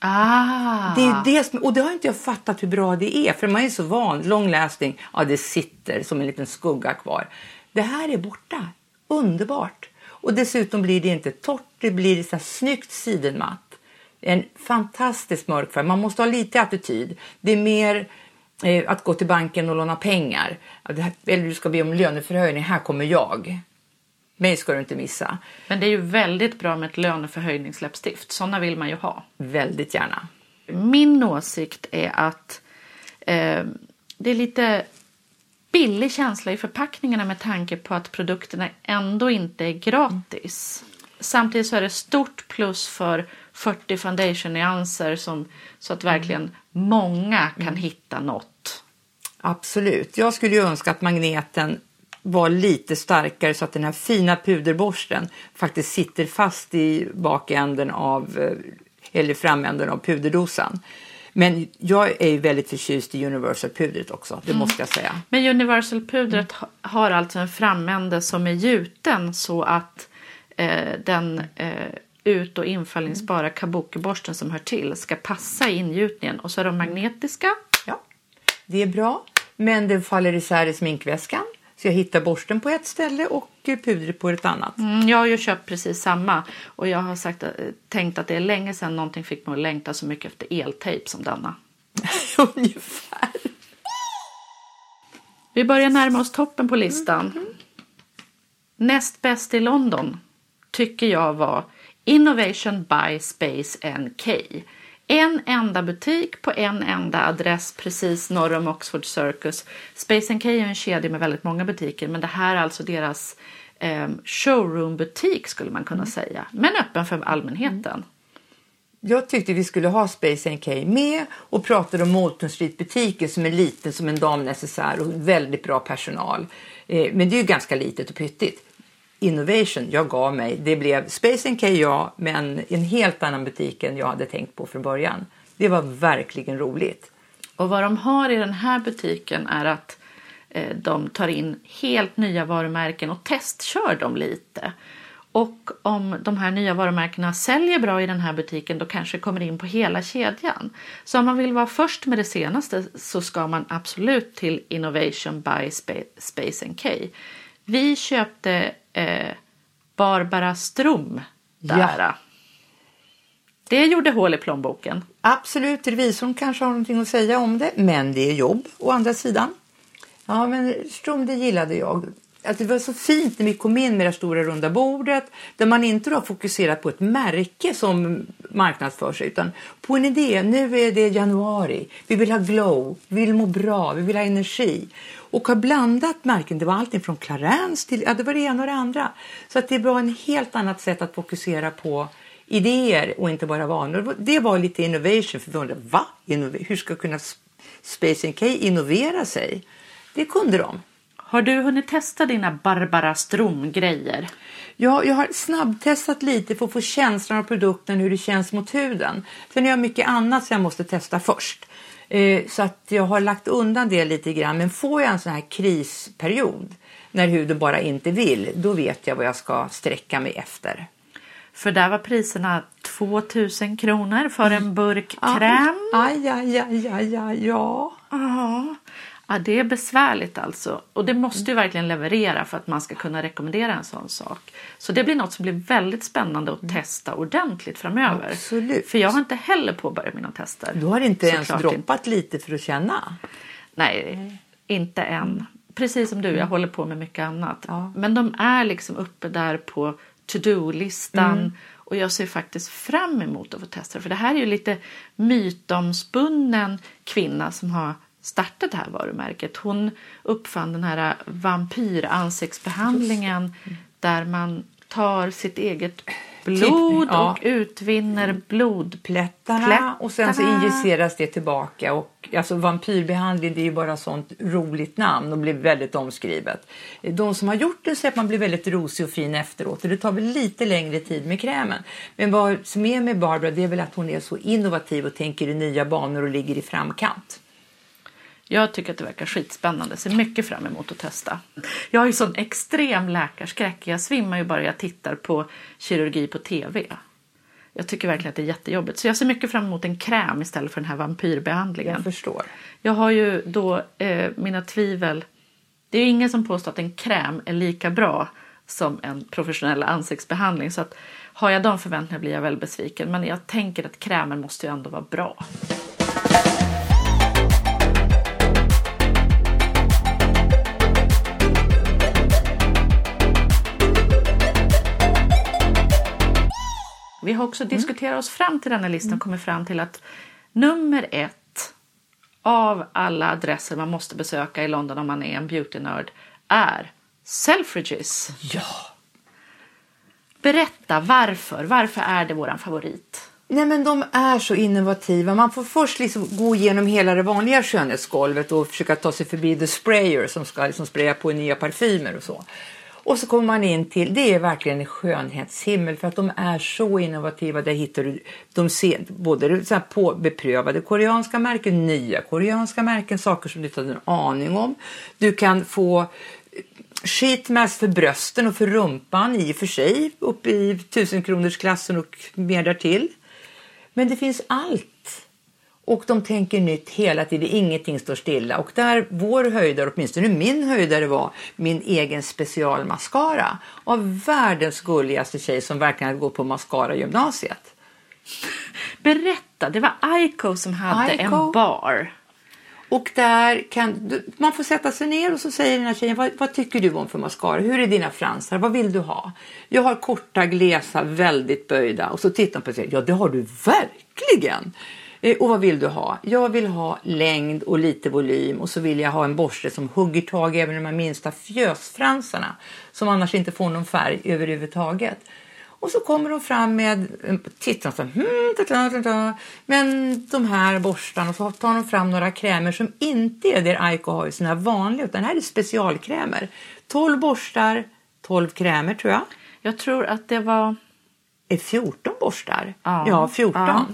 Ah! Det är det som, och det har inte jag fattat hur bra det är. För man är så van. Lång läsning, ja det sitter som en liten skugga kvar. Det här är borta. Underbart. Och dessutom blir det inte torrt. Det blir så här snyggt sidenmatt. En fantastisk mörk färg. Man måste ha lite attityd. Det är mer eh, att gå till banken och låna pengar. Eller du ska be om löneförhöjning. Här kommer jag. Mig ska du inte missa. Men det är ju väldigt bra med ett löneförhöjningsläppstift. Sådana vill man ju ha. Väldigt gärna. Min åsikt är att eh, det är lite billig känsla i förpackningarna med tanke på att produkterna ändå inte är gratis. Samtidigt så är det stort plus för 40 foundation-nyanser som, så att verkligen många kan hitta något. Absolut. Jag skulle ju önska att magneten var lite starkare så att den här fina puderborsten faktiskt sitter fast i bakänden av, eh, eller framänden av puderdosan. Men jag är ju väldigt förtjust i Universal-pudret också, det måste jag säga. Men Universal-pudret ha- har alltså en framände som är gjuten så att eh, den eh, ut och infällningsbara kabukiborsten som hör till ska passa i ingjutningen. Och så är de magnetiska. Ja, det är bra, men den faller isär i sminkväskan. Så jag hittar borsten på ett ställe och pudret på ett annat. Mm, jag har ju köpt precis samma och jag har sagt, eh, tänkt att det är länge sedan någonting fick mig att längta så mycket efter eltejp som denna. [laughs] Ungefär. Vi börjar närma oss toppen på listan. Näst bäst i London tycker jag var Innovation by Space NK. En enda butik på en enda adress precis norr om Oxford Circus. Space NK är en kedja med väldigt många butiker men det här är alltså deras eh, showroombutik skulle man kunna säga. Men öppen för allmänheten. Mm. Jag tyckte vi skulle ha Space NK med och pratade om Molton Street-butiken som är liten som en damnecessär och väldigt bra personal. Eh, men det är ju ganska litet och pyttigt. Innovation, jag gav mig. Det blev Space NK ja, men en helt annan butik än jag hade tänkt på från början. Det var verkligen roligt. Och vad de har i den här butiken är att eh, de tar in helt nya varumärken och testkör dem lite. Och om de här nya varumärkena säljer bra i den här butiken då kanske det kommer in på hela kedjan. Så om man vill vara först med det senaste så ska man absolut till Innovation by Space NK. Vi köpte eh, Barbara Strom där. Ja. Det gjorde hål i plånboken. Absolut, revisorn kanske har någonting att säga om det, men det är jobb å andra sidan. Ja, men Strom, det gillade jag. Att det var så fint när vi kom in med det stora runda bordet där man inte har fokuserat på ett märke som marknadsför sig utan på en idé. Nu är det januari. Vi vill ha glow, vi vill må bra, vi vill ha energi och har blandat märken. Det var allting från Clarins till ja, det var det ena och det andra. Så att det var en helt annat sätt att fokusera på idéer och inte bara vanor. Det var lite innovation för vi undrade, va? Innov- Hur ska kunna Space NK innovera sig? Det kunde de. Har du hunnit testa dina Barbara Strom-grejer? Ja, jag har snabbtestat lite för att få känslan av produkten, hur det känns mot huden. Sen har jag mycket annat som jag måste testa först. Eh, så att jag har lagt undan det lite grann. Men får jag en sån här krisperiod när huden bara inte vill, då vet jag vad jag ska sträcka mig efter. För där var priserna 2000 kronor för en burk kräm. Aj, aj, aj, aj, aj, ja. Ja. Ja, det är besvärligt alltså. Och det måste ju verkligen leverera för att man ska kunna rekommendera en sån sak. Så det blir något som blir väldigt spännande att testa ordentligt framöver. Absolut. För jag har inte heller påbörjat mina tester. Du har inte ens Såklart inte. droppat lite för att känna? Nej, inte än. Precis som du, jag håller på med mycket annat. Ja. Men de är liksom uppe där på to-do-listan. Och jag ser faktiskt fram emot att få testa det. För det här är ju lite mytomspunnen kvinna som har startat det här varumärket. Hon uppfann den här vampyransiktsbehandlingen där man tar sitt eget blod ja. och utvinner blod. plättarna och sen så injiceras det tillbaka. Och, alltså vampyrbehandling det är ju bara sånt roligt namn och blir väldigt omskrivet. De som har gjort det säger att man blir väldigt rosig och fin efteråt och det tar väl lite längre tid med krämen. Men vad som är med Barbara det är väl att hon är så innovativ och tänker i nya banor och ligger i framkant. Jag tycker att det verkar skitspännande. Ser mycket fram emot att testa. Jag har ju sån extrem läkarskräck. Jag svimmar ju bara jag tittar på kirurgi på tv. Jag tycker verkligen att det är jättejobbigt. Så jag ser mycket fram emot en kräm istället för den här vampyrbehandlingen. Jag förstår. Jag har ju då eh, mina tvivel. Det är ju ingen som påstår att en kräm är lika bra som en professionell ansiktsbehandling. Så att har jag de förväntningarna blir jag väldigt besviken. Men jag tänker att krämen måste ju ändå vara bra. Vi har också diskuterat oss fram till den här listan och kommit fram till att nummer ett av alla adresser man måste besöka i London om man är en beautynörd är Selfridges. Ja. Berätta varför. Varför är det våran favorit? Nej men de är så innovativa. Man får först liksom gå igenom hela det vanliga skönhetsgolvet och försöka ta sig förbi the sprayer som ska liksom spraya på nya parfymer och så. Och så kommer man in till, det är verkligen en skönhetshimmel för att de är så innovativa. Där hittar du de ser, både så här på beprövade koreanska märken, nya koreanska märken, saker som du inte hade en aning om. Du kan få eh, sheetmask för brösten och för rumpan i och för sig upp i tusenkronorsklassen och mer därtill. Men det finns allt. Och de tänker nytt hela tiden, ingenting står stilla. Och där vår höjdare, åtminstone min höjdare var min egen specialmascara av världens gulligaste tjej som verkligen hade gått på mascara-gymnasiet. Berätta, det var Aiko som hade Aiko. en bar. Och där kan du, man får sätta sig ner och så säger den här tjejen vad, vad tycker du om för mascara? Hur är dina fransar? Vad vill du ha? Jag har korta, glesa, väldigt böjda. Och så tittar man på sig. Ja, det har du verkligen. Eh, och vad vill du ha? Jag vill ha längd och lite volym och så vill jag ha en borste som hugger tag även i de här minsta fjösfransarna som annars inte får någon färg överhuvudtaget. Och så kommer de fram med, tittar så, hmm, ta, ta, ta, ta. men de här borstarna och så tar de fram några krämer som inte är det Aiko har i sina vanliga utan det här är specialkrämer. 12 borstar, 12 krämer tror jag. Jag tror att det var... Är 14 borstar? Ja. Ja, 14. Ja.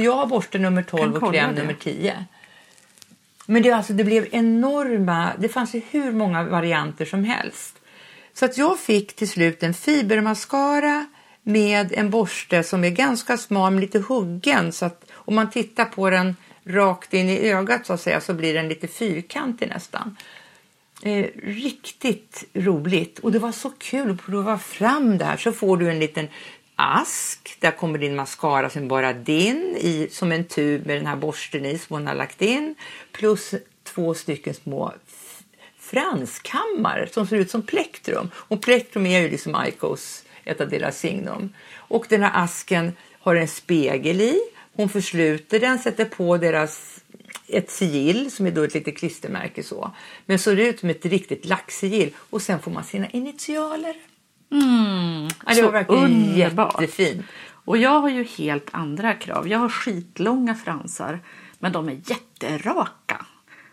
För jag har borste nummer 12 Kan och kräm det. nummer 10. Men det, alltså, det blev enorma, det fanns ju hur många varianter som helst. Så att jag fick till slut en fibermascara med en borste som är ganska smal men lite huggen. Så att om man tittar på den rakt in i ögat så att säga så blir den lite fyrkantig nästan. Eh, riktigt roligt. Och det var så kul att prova fram det här. Så får du en liten ask. Där kommer din mascara som bara din i som en tub med den här borsten i som hon har lagt in. Plus två stycken små franskammar som ser ut som plektrum. Och plektrum är ju liksom Icos, ett av deras signum. Och den här asken har en spegel i. Hon försluter den, sätter på deras ett sigill som är då ett litet klistermärke så. Men så ser det ut som ett riktigt laxsigill och sen får man sina initialer ja, det var verkligen underbart. jättefint. Och jag har ju helt andra krav. Jag har skitlånga fransar, men de är jätteraka.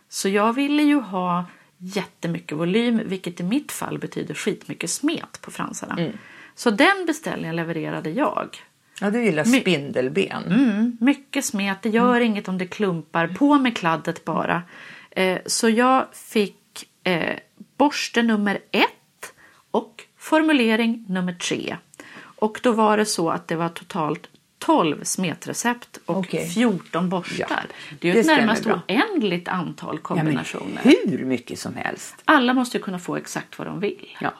Så jag ville ju ha jättemycket volym, vilket i mitt fall betyder skitmycket smet på fransarna. Så den beställningen levererade jag. Ja, du gillar My- spindelben. Mm, mycket smet, det gör inget om det klumpar. På med kladdet bara. Eh, så jag fick eh, borste nummer ett och formulering nummer tre. Och då var det så att det var totalt 12 smetrecept och Okej. 14 borstar. Ja, det är ju det ett närmast bra. oändligt antal Ja, kombinationer. hur mycket som helst. Alla måste ju kunna få exakt vad de vill. Ja.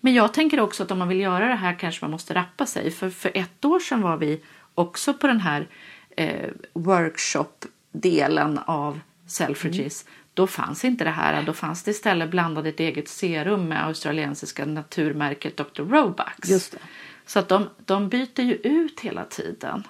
Men jag tänker också att om man vill göra det här kanske man måste rappa sig. För för ett år sedan var vi också på den här eh, workshop-delen av Selfridges. Då fanns inte det här. Då fanns det istället blandat ett eget serum med australiensiska naturmärket Dr. Roebucks. Just det. Så att de, de byter ju ut hela tiden.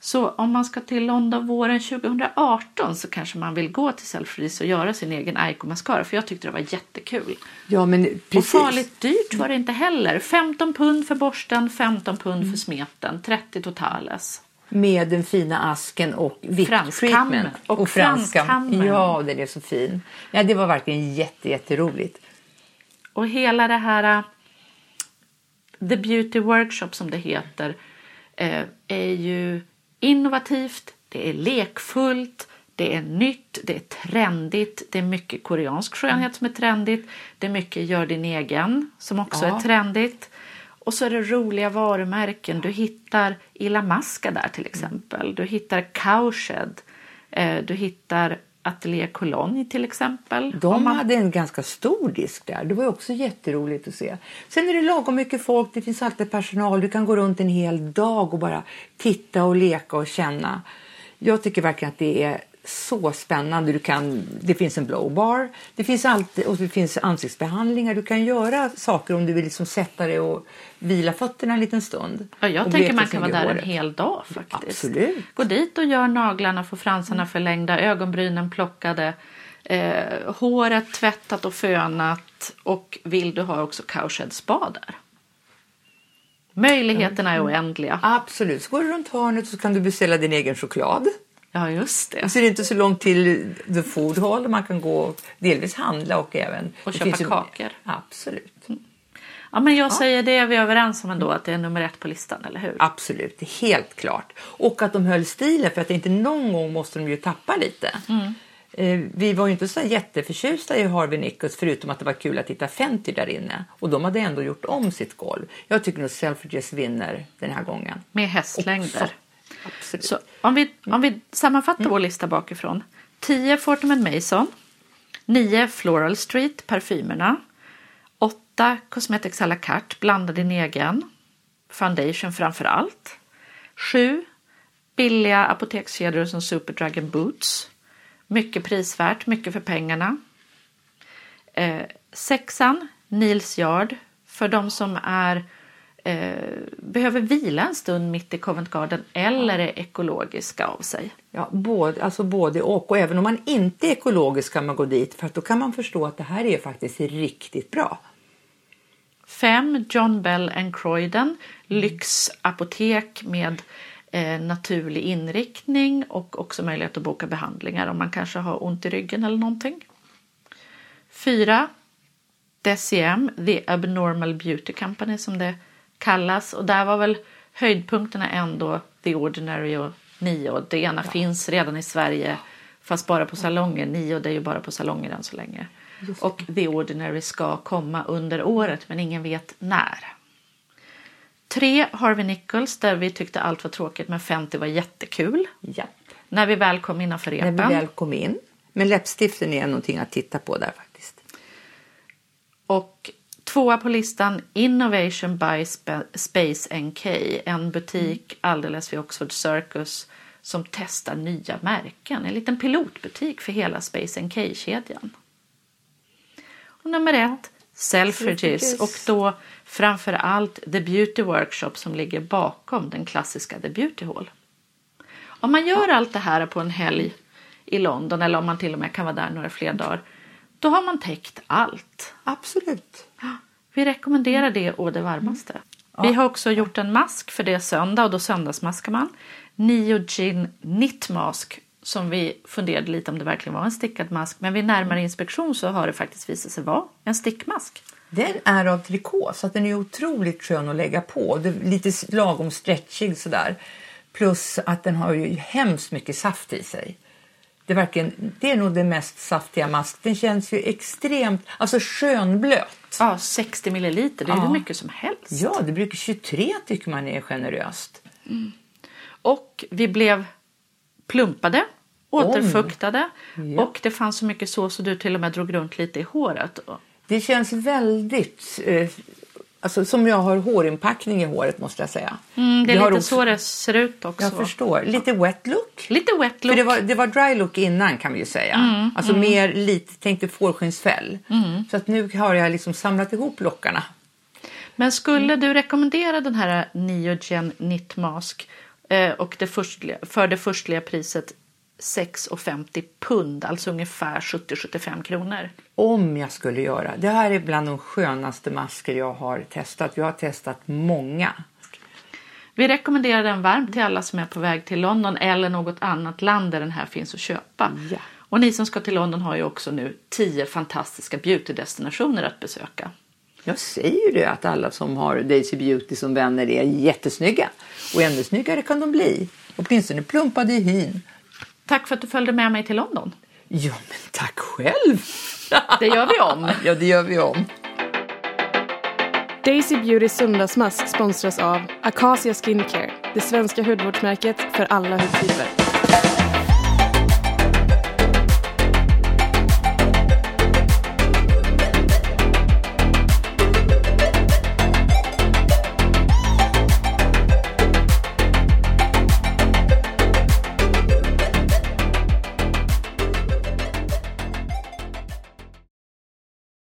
Så om man ska till London våren 2018 så kanske man vill gå till Selfridges och göra sin egen Ico mascara. För jag tyckte det var jättekul. Ja, men Och precis. farligt dyrt var det inte heller. 15 pund för borsten, 15 pund för smeten, 30 totales. Med den fina asken och vitt treatment. Och franskam. franskammen. Ja, den är så fin. Ja, det var verkligen jätte, jätteroligt. Och hela det här uh, The Beauty Workshop som det heter eh, är ju innovativt, det är lekfullt, det är nytt, det är trendigt, det är mycket koreansk skönhet som är trendigt, det är mycket gör din egen som också Ja. är trendigt. Och så är det roliga varumärken. Du hittar Ilamasca där till exempel. Du hittar Cowshed. Eh, du hittar Atelier Cologne till exempel. De man- hade en ganska stor disk där. Det var också jätteroligt att se. Sen är det lagom mycket folk. Det finns alltid personal. Du kan gå runt en hel dag och bara titta och leka och känna. Jag tycker verkligen att det är så spännande. Du kan, det finns en blowbar. Det finns alltid, och det finns ansiktsbehandlingar. Du kan göra saker om du vill liksom sätta dig och vila fötterna en liten stund. Ja, jag tänker man kan vara där en hel dag faktiskt. Absolut. Gå dit och gör naglarna, få fransarna förlängda, ögonbrynen plockade, eh, håret tvättat och fönat och vill du ha också cowshed spa där. Möjligheterna är oändliga. Absolut. Så går du runt hörnet så kan du beställa din egen choklad. Ja, just det. Så det är inte så långt till The Food Hall där man kan gå och delvis handla och även... Och det köpa finns ju- kakor. Absolut. Ja, men jag säger det, är vi överens om ändå att det är nummer ett på listan, eller hur? Absolut, helt klart. Och att de höll stilen för att inte någon gång måste de ju tappa lite. Mm. Eh, Vi var ju inte så jätteförtjusta i Harvey Nichols förutom att det var kul att hitta Fenty där inne. Och de hade ändå gjort om sitt golv. Jag tycker nog Selfridges vinner den här gången. Med hästlängder. Absolut. Så om vi, om vi sammanfattar vår lista bakifrån. 10 Fortnum Mason. 9 Floral Street, parfymerna. 8 Cosmetics à la carte, blanda din egen. Foundation framför allt. 7 billiga apotekskedjor som Superdrug and Boots. Mycket prisvärt, mycket för pengarna. Eh, sexan, Nils Yard. För de som är, behöver vila en stund mitt i Covent Garden eller är ekologiska av sig. Ja, både, alltså både och. Och även om man inte är ekologisk kan man gå dit för att då kan man förstå att det här är faktiskt riktigt bra. 5. John Bell and Croydon, lyxapotek med eh, naturlig inriktning och också möjlighet att boka behandlingar om man kanske har ont i ryggen eller någonting. 4. DCM, The Abnormal Beauty Company som det kallas och där var väl höjdpunkterna ändå The Ordinary och Nio. Det ena finns redan i Sverige fast bara på salonger. Nio det är ju bara på salonger än så länge. Och The Ordinary ska komma under året men ingen vet när. Tre Harvey Nichols där vi tyckte allt var tråkigt men Fenty var jättekul. Ja. När vi väl kom innanför När repen. vi väl kom in. Men läppstiften är någonting att titta på där faktiskt. Och tvåa på listan Innovation by Spa- Space NK. En butik alldeles vid Oxford Circus som testar nya märken. En liten pilotbutik för hela Space NK-kedjan. Och nummer ett Selfridges Selfridges. och då framför allt The Beauty Workshop som ligger bakom den klassiska The Beauty Hall. Om man gör allt det här på en helg i London eller om man till och med kan vara där några fler dagar. Då har man täckt allt. Absolut. Vi rekommenderar det å det varmaste. Vi har också gjort en mask för det är söndag och då söndagsmaskar man. Nio Gin Knit Mask som vi funderade lite om det verkligen var en stickad mask. Men vid närmare inspektion så har det faktiskt visat sig vara en stickmask. Den är av trikå så att den är otroligt skön att lägga på. Det är lite lagom stretchig sådär. Plus att den har ju hemskt mycket saft i sig. Det är, verkligen, det är nog den mest saftiga mask. Den känns ju extremt, alltså skönblöt. Ja, 60 milliliter, det är Ja. hur mycket som helst. Ja, det brukar 23 tycker man är generöst. Och vi blev plumpade, återfuktade Ja. och det fanns så mycket så så du till och med drog runt lite i håret. Det känns väldigt, eh, alltså som jag har hårinpackning i håret måste jag säga. Mm, det är har lite också- så det ser ut också. Jag förstår. Lite wet look. Lite wet För look. det var, det var dry look innan kan vi ju säga. alltså mer lite, tänkte fårskinnsfäll. Så att nu har jag liksom samlat ihop lockarna. Men skulle du rekommendera den här Neogen Knit Mask eh, och det förstliga, för det förstliga priset 6,50 pund, alltså ungefär 70-75 kronor? Om jag skulle göra. Det här är bland de skönaste masker jag har testat. Jag har testat många. Vi rekommenderar den varmt till alla som är på väg till London eller något annat land där den här finns att köpa. Ja. Och ni som ska till London har ju också nu 10 fantastiska beautydestinationer att besöka. Jag säger ju det att alla som har Daisy Beauty som vänner är jättesnygga. Och ännu snyggare kan de bli. Åtminstone plumpade i hyn. Tack för att du följde med mig till London. Ja, men tack själv! [laughs] Det gör vi om. Ja, det gör vi om. Daisy Beauty söndagsmask sponsras av Acacia Skincare, det svenska hudvårdsmärket för alla hudtyper.